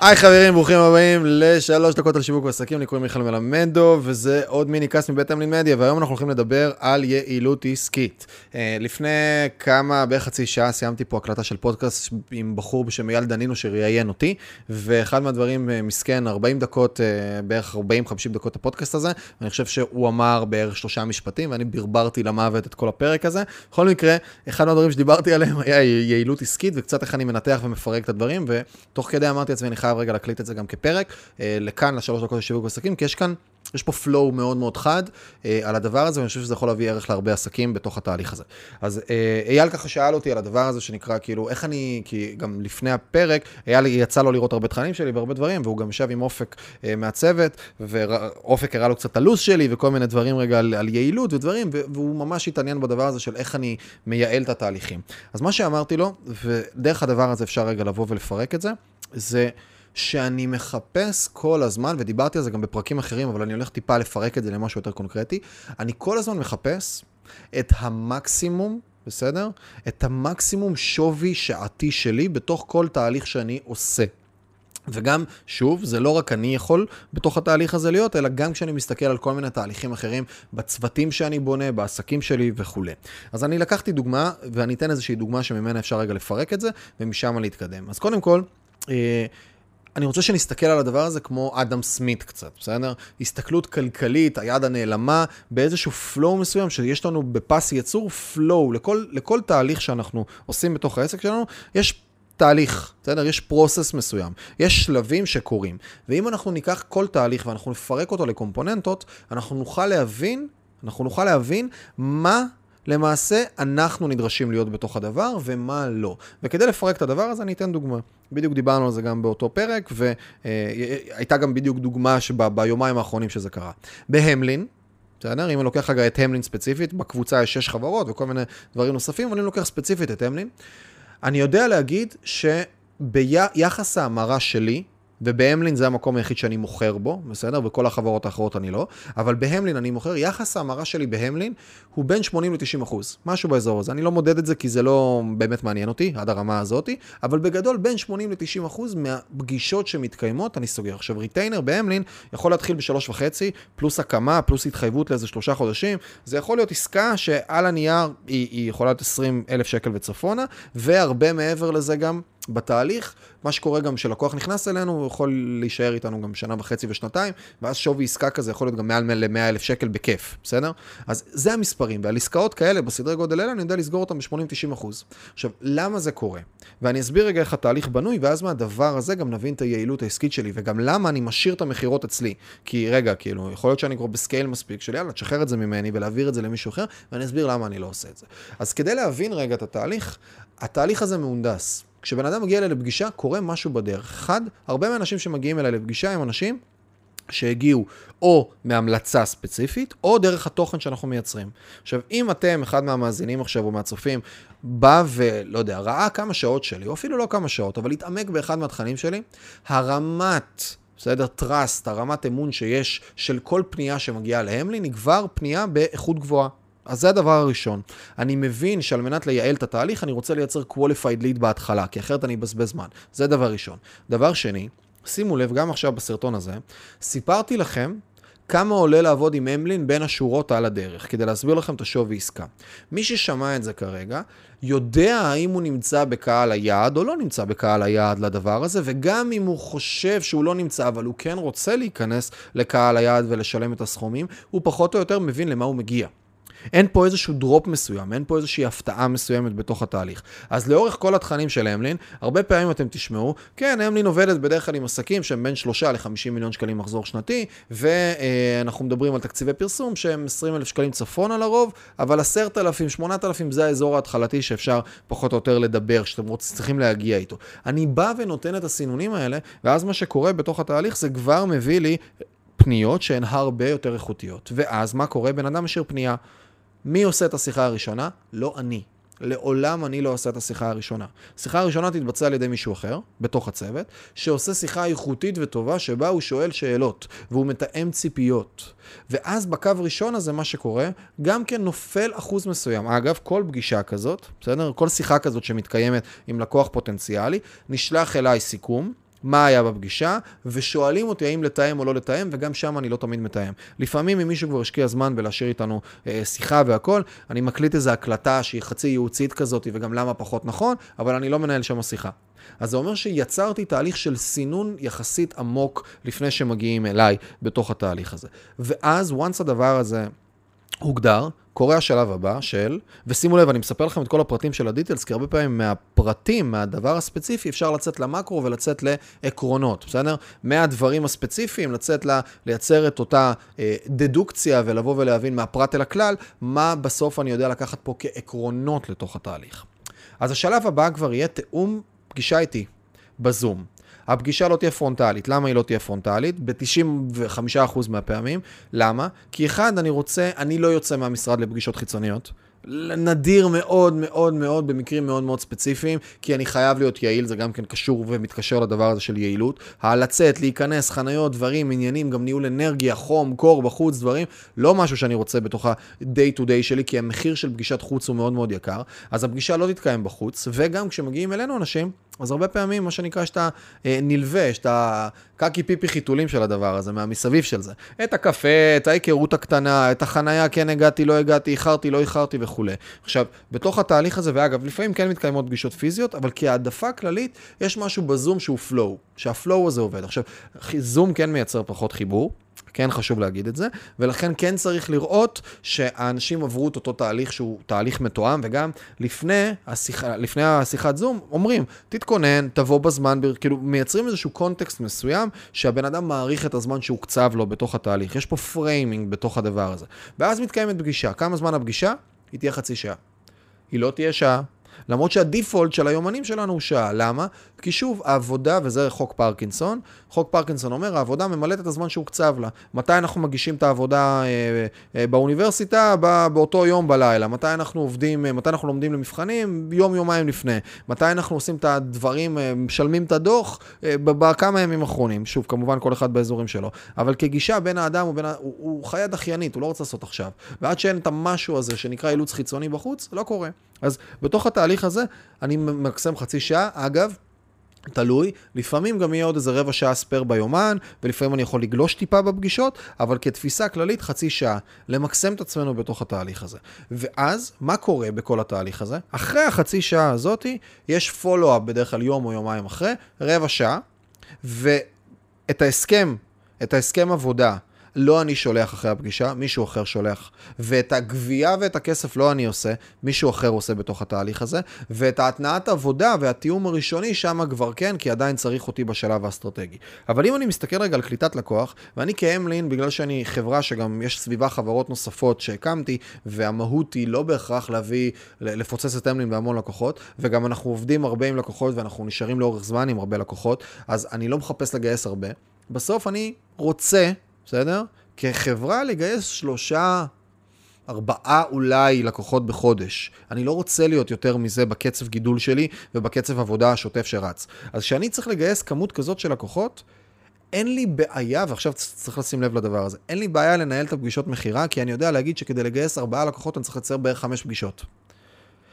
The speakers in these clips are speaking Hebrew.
היי חברים, ברוכים הבאים לשלוש דקות על שיווק ועסקים, אני קוראים מיכאל מלמדו, וזה עוד מיני קאסט מבית אמלין מדיה, והיום אנחנו הולכים לדבר על יעילות עסקית. אה, לפני כמה, בערך חצי שעה, סיימתי פה הקלטה של פודקאסט עם בחור בשם אייל דנינו שראיין אותי, ואחד מהדברים, אה, מסכן, 40 דקות, אה, בערך 40-50 דקות הפודקאסט הזה, ואני חושב שהוא אמר בערך שלושה משפטים, ואני ברברתי למוות את כל הפרק הזה. בכל מקרה, אחד מהדברים שדיברתי עליהם היה יעילות עסקית, וקצת איך אני מנתח ומפרק את הדברים, ותוך כדי אמרתי לעצמי, אני חייב רגע להקליט את זה גם כפרק, אה, לכאן, לשלוש דקות לשיווק עסקים, כי יש כאן, יש פה flow מאוד מאוד חד אה, על הדבר הזה, ואני חושב שזה יכול להביא ערך להרבה עסקים בתוך התהליך הזה. אז אה, אייל ככה שאל אותי על הדבר הזה שנקרא, כאילו, איך אני, כי גם לפני הפרק, אייל יצא לו לראות הרבה תכנים שלי והרבה דברים, והוא גם יושב עם אופק מהצוות, ואופק הראה לו קצת הלו"ז שלי וכל מיני דברים רגע על, על יעילות ודברים, והוא ממש התעניין בדבר הזה של איך אני מייעל את התהליכים. אז מה שאמרתי לו, ודרך הדבר הזה אפשר רגע לבוא ולפרק את זה, זה... שאני מחפש כל הזמן, ודיברתי על זה גם בפרקים אחרים, אבל אני הולך טיפה לפרק את זה למשהו יותר קונקרטי, אני כל הזמן מחפש את המקסימום, בסדר? את המקסימום שווי שעתי שלי בתוך כל תהליך שאני עושה. וגם, שוב, זה לא רק אני יכול בתוך התהליך הזה להיות, אלא גם כשאני מסתכל על כל מיני תהליכים אחרים בצוותים שאני בונה, בעסקים שלי וכולי. אז אני לקחתי דוגמה, ואני אתן איזושהי דוגמה שממנה אפשר רגע לפרק את זה, ומשם להתקדם. אז קודם כל, אה, אני רוצה שנסתכל על הדבר הזה כמו אדם סמית קצת, בסדר? הסתכלות כלכלית, היד הנעלמה, באיזשהו flow מסוים, שיש לנו בפס יצור flow, לכל, לכל תהליך שאנחנו עושים בתוך העסק שלנו, יש תהליך, בסדר? יש פרוסס מסוים, יש שלבים שקורים. ואם אנחנו ניקח כל תהליך ואנחנו נפרק אותו לקומפוננטות, אנחנו נוכל להבין, אנחנו נוכל להבין מה למעשה אנחנו נדרשים להיות בתוך הדבר ומה לא. וכדי לפרק את הדבר הזה אני אתן דוגמה. בדיוק דיברנו על זה גם באותו פרק, והייתה גם בדיוק דוגמה שביומיים האחרונים שזה קרה. בהמלין, בסדר? אם אני לוקח רגע את המלין ספציפית, בקבוצה יש שש חברות וכל מיני דברים נוספים, אבל אני לוקח ספציפית את המלין. אני יודע להגיד שביחס ההמרה שלי, ובהמלין זה המקום היחיד שאני מוכר בו, בסדר? וכל החברות האחרות אני לא. אבל בהמלין אני מוכר, יחס ההמרה שלי בהמלין הוא בין 80 ל-90 אחוז, משהו באזור הזה. אני לא מודד את זה כי זה לא באמת מעניין אותי, עד הרמה הזאתי, אבל בגדול בין 80 ל-90 אחוז מהפגישות שמתקיימות אני סוגר. עכשיו, retainer בהמלין יכול להתחיל בשלוש וחצי, פלוס הקמה, פלוס התחייבות לאיזה שלושה חודשים. זה יכול להיות עסקה שעל הנייר היא, היא יכולה להיות 20 אלף שקל וצפונה, והרבה מעבר לזה גם. בתהליך, מה שקורה גם כשלקוח נכנס אלינו, הוא יכול להישאר איתנו גם שנה וחצי ושנתיים, ואז שווי עסקה כזה יכול להיות גם מעל ל-100 אלף שקל בכיף, בסדר? אז זה המספרים, ועל עסקאות כאלה, בסדרי גודל האלה, אני יודע לסגור אותם ב-80-90 אחוז. עכשיו, למה זה קורה? ואני אסביר רגע איך התהליך בנוי, ואז מהדבר הזה גם נבין את היעילות העסקית שלי, וגם למה אני משאיר את המכירות אצלי. כי רגע, כאילו, יכול להיות שאני כבר בסקייל מספיק של יאללה, תשחרר את זה ממני ולהעביר את זה למישהו אחר, ואני אסביר למה אני לא עושה את זה. אז כדי להבין רגע את התהליך, התהליך הזה מהונדס. כשבן אדם מגיע אליי לפגישה, קורה משהו בדרך. אחד, הרבה מהאנשים שמגיעים אליי לפגישה הם אנשים שהגיעו או מהמלצה ספציפית, או דרך התוכן שאנחנו מייצרים. עכשיו, אם אתם, אחד מהמאזינים עכשיו או מהצופים, בא ולא יודע, ראה כמה שעות שלי, או אפילו לא כמה שעות, אבל התעמק באחד מהתכנים שלי, הרמת... בסדר? trust, הרמת אמון שיש של כל פנייה שמגיעה להמלין, היא כבר פנייה באיכות גבוהה. אז זה הדבר הראשון. אני מבין שעל מנת לייעל את התהליך, אני רוצה לייצר qualified lead בהתחלה, כי אחרת אני אבזבז זמן. זה דבר ראשון. דבר שני, שימו לב, גם עכשיו בסרטון הזה, סיפרתי לכם כמה עולה לעבוד עם אמלין בין השורות על הדרך, כדי להסביר לכם את השווי עסקה. מי ששמע את זה כרגע, יודע האם הוא נמצא בקהל היעד או לא נמצא בקהל היעד לדבר הזה, וגם אם הוא חושב שהוא לא נמצא, אבל הוא כן רוצה להיכנס לקהל היעד ולשלם את הסכומים, הוא פחות או יותר מבין למה הוא מגיע. אין פה איזשהו דרופ מסוים, אין פה איזושהי הפתעה מסוימת בתוך התהליך. אז לאורך כל התכנים של אמלין, הרבה פעמים אתם תשמעו, כן, אמלין עובדת בדרך כלל עם עסקים שהם בין 3 ל-50 מיליון שקלים מחזור שנתי, ואנחנו מדברים על תקציבי פרסום שהם 20 אלף שקלים צפון על הרוב, אבל 10,000, 8,000 זה האזור ההתחלתי שאפשר פחות או יותר לדבר, שאתם צריכים להגיע איתו. אני בא ונותן את הסינונים האלה, ואז מה שקורה בתוך התהליך זה כבר מביא לי פניות שהן הרבה יותר איכותיות. ואז מה קורה? בן אדם משאיר פנייה. מי עושה את השיחה הראשונה? לא אני. לעולם אני לא עושה את השיחה הראשונה. שיחה הראשונה תתבצע על ידי מישהו אחר, בתוך הצוות, שעושה שיחה איכותית וטובה, שבה הוא שואל שאלות, והוא מתאם ציפיות. ואז בקו ראשון הזה, מה שקורה, גם כן נופל אחוז מסוים. אגב, כל פגישה כזאת, בסדר? כל שיחה כזאת שמתקיימת עם לקוח פוטנציאלי, נשלח אליי סיכום. מה היה בפגישה, ושואלים אותי האם לתאם או לא לתאם, וגם שם אני לא תמיד מתאם. לפעמים אם מישהו כבר השקיע זמן בלהשאיר איתנו אה, שיחה והכל, אני מקליט איזו הקלטה שהיא חצי ייעוצית כזאת, וגם למה פחות נכון, אבל אני לא מנהל שם שיחה. אז זה אומר שיצרתי תהליך של סינון יחסית עמוק לפני שמגיעים אליי בתוך התהליך הזה. ואז, once הדבר הזה הוגדר, קורה השלב הבא של, ושימו לב, אני מספר לכם את כל הפרטים של הדיטלס, כי הרבה פעמים מהפרטים, מהדבר הספציפי, אפשר לצאת למקרו ולצאת לעקרונות, בסדר? מהדברים הספציפיים, לצאת ל... לייצר את אותה אה, דדוקציה ולבוא ולהבין מהפרט אל הכלל, מה בסוף אני יודע לקחת פה כעקרונות לתוך התהליך. אז השלב הבא כבר יהיה תיאום פגישה איתי בזום. הפגישה לא תהיה פרונטלית. למה היא לא תהיה פרונטלית? ב-95% מהפעמים. למה? כי אחד, אני רוצה, אני לא יוצא מהמשרד לפגישות חיצוניות. נדיר מאוד מאוד מאוד במקרים מאוד מאוד ספציפיים, כי אני חייב להיות יעיל, זה גם כן קשור ומתקשר לדבר הזה של יעילות. הלצאת, להיכנס, חניות, דברים, עניינים, גם ניהול אנרגיה, חום, קור, בחוץ, דברים, לא משהו שאני רוצה בתוך ה-day to day שלי, כי המחיר של פגישת חוץ הוא מאוד מאוד יקר, אז הפגישה לא תתקיים בחוץ, וגם כשמגיעים אלינו אנשים, אז הרבה פעמים, מה שנקרא, יש את הנלווה, יש את הקקי פיפי חיתולים של הדבר הזה, מהמסביב של זה. את הקפה, את ההיכרות הקטנה, את החנייה, כן הגעתי, לא הגעתי, איחרתי, לא איחרתי וכולי. עכשיו, בתוך התהליך הזה, ואגב, לפעמים כן מתקיימות פגישות פיזיות, אבל כהעדפה כללית, יש משהו בזום שהוא flow, שהפלואו הזה עובד. עכשיו, זום כן מייצר פחות חיבור. כן חשוב להגיד את זה, ולכן כן צריך לראות שהאנשים עברו את אותו תהליך שהוא תהליך מתואם, וגם לפני, השיחה, לפני השיחת זום אומרים, תתכונן, תבוא בזמן, כאילו מייצרים איזשהו קונטקסט מסוים, שהבן אדם מעריך את הזמן שהוקצב לו בתוך התהליך. יש פה framing בתוך הדבר הזה. ואז מתקיימת פגישה. כמה זמן הפגישה? היא תהיה חצי שעה. היא לא תהיה שעה, למרות שה default של היומנים שלנו הוא שעה. למה? כי שוב, העבודה, וזה חוק פרקינסון, חוק פרקינסון אומר, העבודה ממלאת את הזמן שהוקצב לה. מתי אנחנו מגישים את העבודה אה, אה, באוניברסיטה? באותו יום בלילה. מתי אנחנו עובדים, אה, מתי אנחנו לומדים למבחנים? יום-יומיים לפני. מתי אנחנו עושים את הדברים, אה, משלמים את הדוח? אה, בכמה ימים אחרונים. שוב, כמובן כל אחד באזורים שלו. אבל כגישה בין האדם ובין ה... הוא, הוא חיה דחיינית, הוא לא רוצה לעשות עכשיו. ועד שאין את המשהו הזה שנקרא אילוץ חיצוני בחוץ, לא קורה. אז בתוך התהליך הזה, אני מקסם חצי שעה. אגב, תלוי, לפעמים גם יהיה עוד איזה רבע שעה ספייר ביומן, ולפעמים אני יכול לגלוש טיפה בפגישות, אבל כתפיסה כללית חצי שעה, למקסם את עצמנו בתוך התהליך הזה. ואז, מה קורה בכל התהליך הזה? אחרי החצי שעה הזאתי, יש פולו-אפ בדרך כלל יום או יומיים אחרי, רבע שעה, ואת ההסכם, את ההסכם עבודה לא אני שולח אחרי הפגישה, מישהו אחר שולח. ואת הגבייה ואת הכסף לא אני עושה, מישהו אחר עושה בתוך התהליך הזה. ואת ההתנעת עבודה והתיאום הראשוני, שם כבר כן, כי עדיין צריך אותי בשלב האסטרטגי. אבל אם אני מסתכל רגע על קליטת לקוח, ואני כאמלין, בגלל שאני חברה שגם יש סביבה חברות נוספות שהקמתי, והמהות היא לא בהכרח להביא, לפוצץ את אמלין בהמון לקוחות, וגם אנחנו עובדים הרבה עם לקוחות ואנחנו נשארים לאורך זמן עם הרבה לקוחות, אז אני לא מחפש לגייס הרבה. בסוף אני רוצה בסדר? כחברה לגייס שלושה, ארבעה אולי לקוחות בחודש. אני לא רוצה להיות יותר מזה בקצב גידול שלי ובקצב עבודה השוטף שרץ. אז כשאני צריך לגייס כמות כזאת של לקוחות, אין לי בעיה, ועכשיו צריך לשים לב לדבר הזה, אין לי בעיה לנהל את הפגישות מכירה, כי אני יודע להגיד שכדי לגייס ארבעה לקוחות אני צריך לצייר בערך חמש פגישות.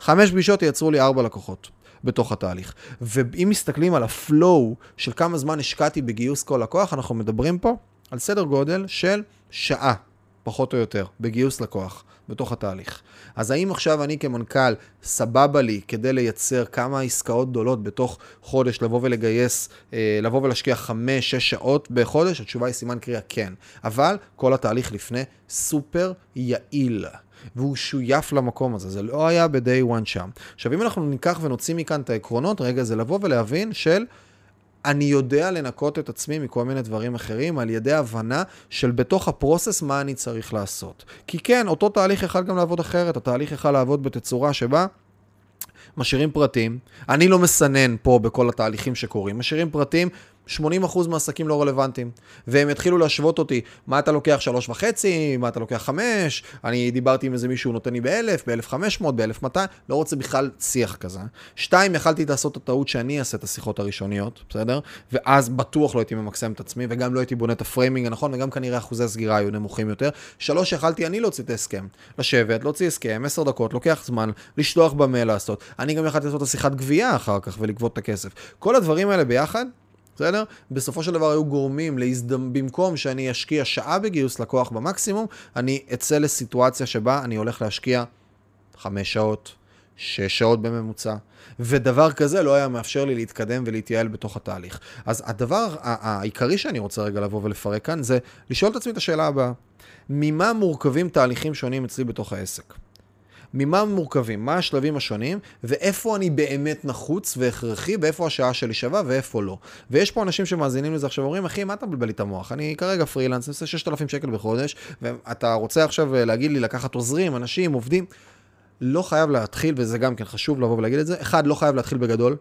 חמש פגישות ייצרו לי ארבע לקוחות. בתוך התהליך. ואם מסתכלים על הפלואו של כמה זמן השקעתי בגיוס כל לקוח, אנחנו מדברים פה על סדר גודל של שעה, פחות או יותר, בגיוס לקוח, בתוך התהליך. אז האם עכשיו אני כמנכ"ל, סבבה לי כדי לייצר כמה עסקאות גדולות בתוך חודש, לבוא ולגייס, אה, לבוא ולהשקיע 5-6 שעות בחודש? התשובה היא סימן קריאה כן. אבל כל התהליך לפני סופר יעיל. והוא שויף למקום הזה, זה לא היה ב-day one שם. עכשיו, אם אנחנו ניקח ונוציא מכאן את העקרונות, רגע, זה לבוא ולהבין של... אני יודע לנקות את עצמי מכל מיני דברים אחרים על ידי הבנה של בתוך הפרוסס מה אני צריך לעשות. כי כן, אותו תהליך יכל גם לעבוד אחרת, התהליך יכל לעבוד בתצורה שבה משאירים פרטים, אני לא מסנן פה בכל התהליכים שקורים, משאירים פרטים 80% מהעסקים לא רלוונטיים. והם יתחילו להשוות אותי, מה אתה לוקח שלוש וחצי, מה אתה לוקח חמש, אני דיברתי עם איזה מישהו נותן לי באלף, באלף חמש מאות, באלף מאתיים, לא רוצה בכלל שיח כזה. שתיים, יכלתי לעשות את הטעות שאני אעשה את השיחות הראשוניות, בסדר? ואז בטוח לא הייתי ממקסם את עצמי, וגם לא הייתי בונה את ה framing הנכון, וגם כנראה אחוזי הסגירה היו נמוכים יותר. שלוש, יכלתי אני להוציא את ההסכם. לשבת, להוציא הסכם, עשר דקות, לוקח זמן, לשלוח במייל לעשות. אני גם יכלתי לעשות את השיחת גבייה אחר כך ולגבות את הכסף. כל הדברים האלה ביחד, בסדר? בסופו של דבר היו גורמים להזדמ... במקום שאני אשקיע שעה בגיוס לקוח במקסימום, אני אצא לסיטואציה שבה אני הולך להשקיע חמש שעות, שש שעות בממוצע, ודבר כזה לא היה מאפשר לי להתקדם ולהתייעל בתוך התהליך. אז הדבר העיקרי שאני רוצה רגע לבוא ולפרק כאן, זה לשאול את עצמי את השאלה הבאה. ממה מורכבים תהליכים שונים אצלי בתוך העסק? ממה מורכבים, מה השלבים השונים, ואיפה אני באמת נחוץ והכרחי, ואיפה השעה שלי שווה ואיפה לא. ויש פה אנשים שמאזינים לזה עכשיו ואומרים, אחי, מה אתה מבלבל לי את המוח? אני כרגע פרילנס, אני עושה 6,000 שקל בחודש, ואתה רוצה עכשיו להגיד לי לקחת עוזרים, אנשים, עובדים. לא חייב להתחיל, וזה גם כן חשוב לבוא ולהגיד את זה, אחד, לא חייב להתחיל בגדול.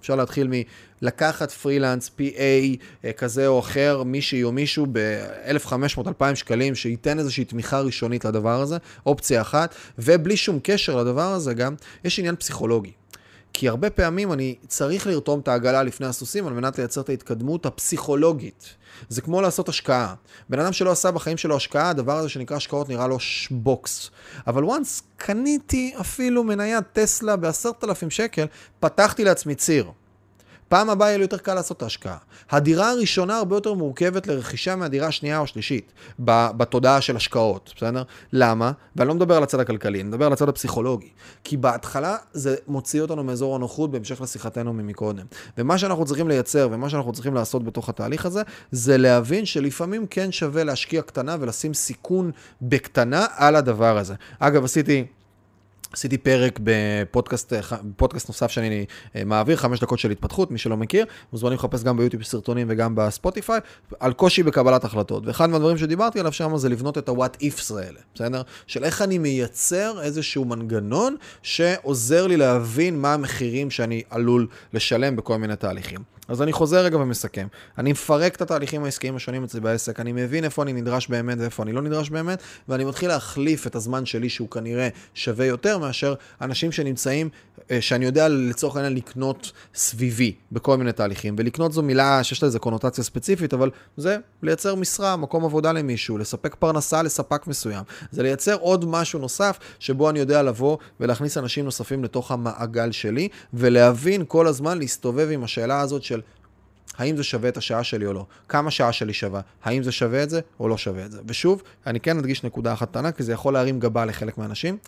אפשר להתחיל מלקחת פרילנס, PA אה, כזה או אחר, מישהי או מישהו ב-1,500-2,000 שקלים, שייתן איזושהי תמיכה ראשונית לדבר הזה, אופציה אחת, ובלי שום קשר לדבר הזה גם, יש עניין פסיכולוגי. כי הרבה פעמים אני צריך לרתום את העגלה לפני הסוסים על מנת לייצר את ההתקדמות הפסיכולוגית. זה כמו לעשות השקעה. בן אדם שלא עשה בחיים שלו השקעה, הדבר הזה שנקרא השקעות נראה לו בוקס. אבל once קניתי אפילו מניית טסלה ב-10,000 שקל, פתחתי לעצמי ציר. פעם הבאה יהיה לי יותר קל לעשות את ההשקעה. הדירה הראשונה הרבה יותר מורכבת לרכישה מהדירה השנייה או השלישית, בתודעה של השקעות, בסדר? למה? ואני לא מדבר על הצד הכלכלי, אני מדבר על הצד הפסיכולוגי. כי בהתחלה זה מוציא אותנו מאזור הנוחות בהמשך לשיחתנו ממקודם. ומה שאנחנו צריכים לייצר ומה שאנחנו צריכים לעשות בתוך התהליך הזה, זה להבין שלפעמים כן שווה להשקיע קטנה ולשים סיכון בקטנה על הדבר הזה. אגב, עשיתי... עשיתי פרק בפודקאסט, בפודקאסט נוסף שאני אה, מעביר, חמש דקות של התפתחות, מי שלא מכיר, מוזמנים לחפש גם ביוטיוב סרטונים וגם בספוטיפיי, על קושי בקבלת החלטות. ואחד מהדברים שדיברתי עליו שם זה לבנות את ה-what ifs האלה, בסדר? של איך אני מייצר איזשהו מנגנון שעוזר לי להבין מה המחירים שאני עלול לשלם בכל מיני תהליכים. אז אני חוזר רגע ומסכם. אני מפרק את התהליכים העסקיים השונים אצלי בעסק, אני מבין איפה אני נדרש באמת ואיפה אני לא נדרש באמת, ואני מתחיל להחליף את הזמן שלי שהוא כנראה שווה יותר מאשר אנשים שנמצאים, אה, שאני יודע לצורך העניין לקנות סביבי בכל מיני תהליכים. ולקנות זו מילה שיש לה איזו קונוטציה ספציפית, אבל זה לייצר משרה, מקום עבודה למישהו, לספק פרנסה לספק מסוים. זה לייצר עוד משהו נוסף שבו אני יודע לבוא ולהכניס אנשים נוספים לתוך המעגל שלי, ולהבין כל הזמן להסתובב עם השאלה הזאת של האם זה שווה את השעה שלי או לא? כמה שעה שלי שווה? האם זה שווה את זה או לא שווה את זה? ושוב, אני כן אדגיש נקודה אחת קטנה, כי זה יכול להרים גבה לחלק מהאנשים.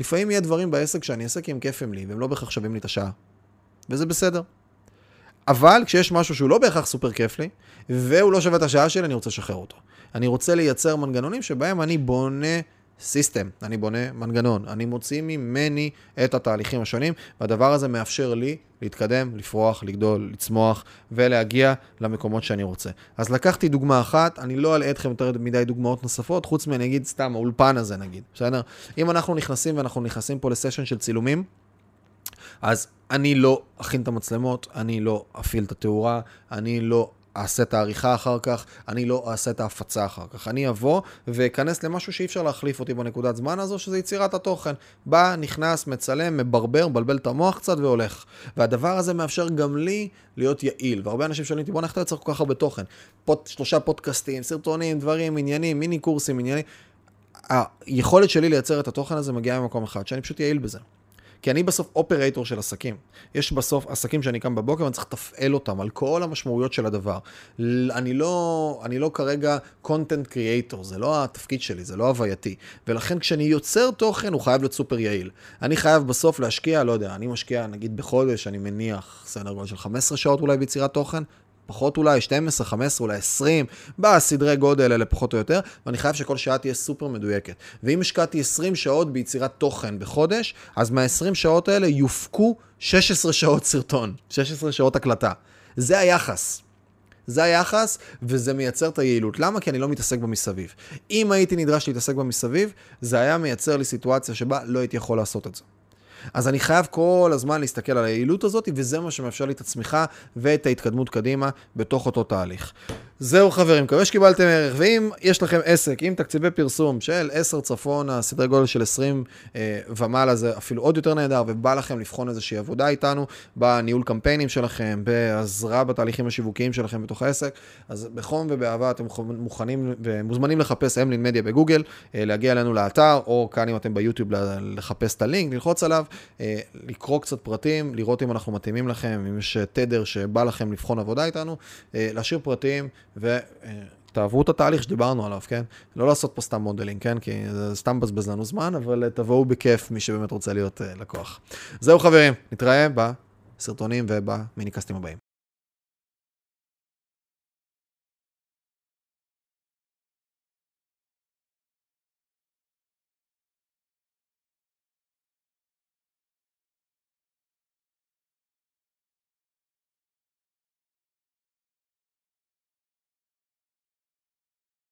לפעמים יהיה דברים בעסק שאני אעשה כי הם כיפים לי, והם לא בהכרח שווים לי את השעה. וזה בסדר. אבל כשיש משהו שהוא לא בהכרח סופר כיף לי, והוא לא שווה את השעה שלי, אני רוצה לשחרר אותו. אני רוצה לייצר מנגנונים שבהם אני בונה סיסטם, אני בונה מנגנון, אני מוציא ממני את התהליכים השונים, והדבר הזה מאפשר לי להתקדם, לפרוח, לגדול, לצמוח ולהגיע למקומות שאני רוצה. אז לקחתי דוגמה אחת, אני לא אלאה אתכם יותר מדי דוגמאות נוספות, חוץ מאני אגיד סתם, האולפן הזה נגיד, בסדר? אם אנחנו נכנסים ואנחנו נכנסים פה לסשן של צילומים, אז אני לא אכין את המצלמות, אני לא אפעיל את התאורה, אני לא אעשה את העריכה אחר כך, אני לא אעשה את ההפצה אחר כך. אני אבוא ואכנס למשהו שאי אפשר להחליף אותי בנקודת זמן הזו, שזה יצירת התוכן. בא, נכנס, מצלם, מברבר, מבלבל את המוח קצת והולך. והדבר הזה מאפשר גם לי להיות יעיל. והרבה אנשים שואלים אותי, בוא איך אתה כל כך הרבה תוכן? פוד, שלושה פודקאסטים, סרטונים, דברים, עניינים, מיני קורסים, עניינים. היכולת שלי לייצר את התוכן הזה מגיעה ממקום אחד, שאני פשוט יעיל בזה. כי אני בסוף אופרייטור של עסקים. יש בסוף עסקים שאני קם בבוקר ואני צריך לתפעל אותם על כל המשמעויות של הדבר. אני לא, אני לא כרגע content creator, זה לא התפקיד שלי, זה לא הווייתי. ולכן כשאני יוצר תוכן הוא חייב להיות סופר יעיל. אני חייב בסוף להשקיע, לא יודע, אני משקיע נגיד בחודש, אני מניח סדר גודל של 15 שעות אולי ביצירת תוכן, פחות אולי 12, 15, אולי 20, בסדרי גודל האלה פחות או יותר, ואני חייב שכל שעה תהיה סופר מדויקת. ואם השקעתי 20 שעות ביצירת תוכן בחודש, אז מה-20 שעות האלה יופקו 16 שעות סרטון, 16 שעות הקלטה. זה היחס. זה היחס, וזה מייצר את היעילות. למה? כי אני לא מתעסק במסביב. אם הייתי נדרש להתעסק במסביב, זה היה מייצר לי סיטואציה שבה לא הייתי יכול לעשות את זה. אז אני חייב כל הזמן להסתכל על היעילות הזאת, וזה מה שמאפשר לי את הצמיחה ואת ההתקדמות קדימה בתוך אותו תהליך. זהו חברים, מקווה שקיבלתם ערך, ואם יש לכם עסק עם תקציבי פרסום של 10 צפונה, סדרי גודל של 20 אה, ומעלה, זה אפילו עוד יותר נהדר, ובא לכם לבחון איזושהי עבודה איתנו, בניהול קמפיינים שלכם, בעזרה בתהליכים השיווקיים שלכם בתוך העסק, אז בחום ובאהבה אתם מוכנים ומוזמנים לחפש אמלין מדיה בגוגל, אה, להגיע אלינו לאתר, או כאן אם אתם ביוטיוב לחפש את הלינק, ללחוץ עליו, אה, לקרוא קצת פרטים, לראות אם אנחנו מתאימים לכם, אם יש תדר שבא לכם לבחון עבודה איתנו, אה, להשאיר פרטים. ותעברו את התהליך שדיברנו עליו, כן? לא לעשות פה סתם modeling, כן? כי זה סתם מבזבז לנו זמן, אבל תבואו בכיף מי שבאמת רוצה להיות לקוח. זהו חברים, נתראה בסרטונים ובמיניקאסטים הבאים.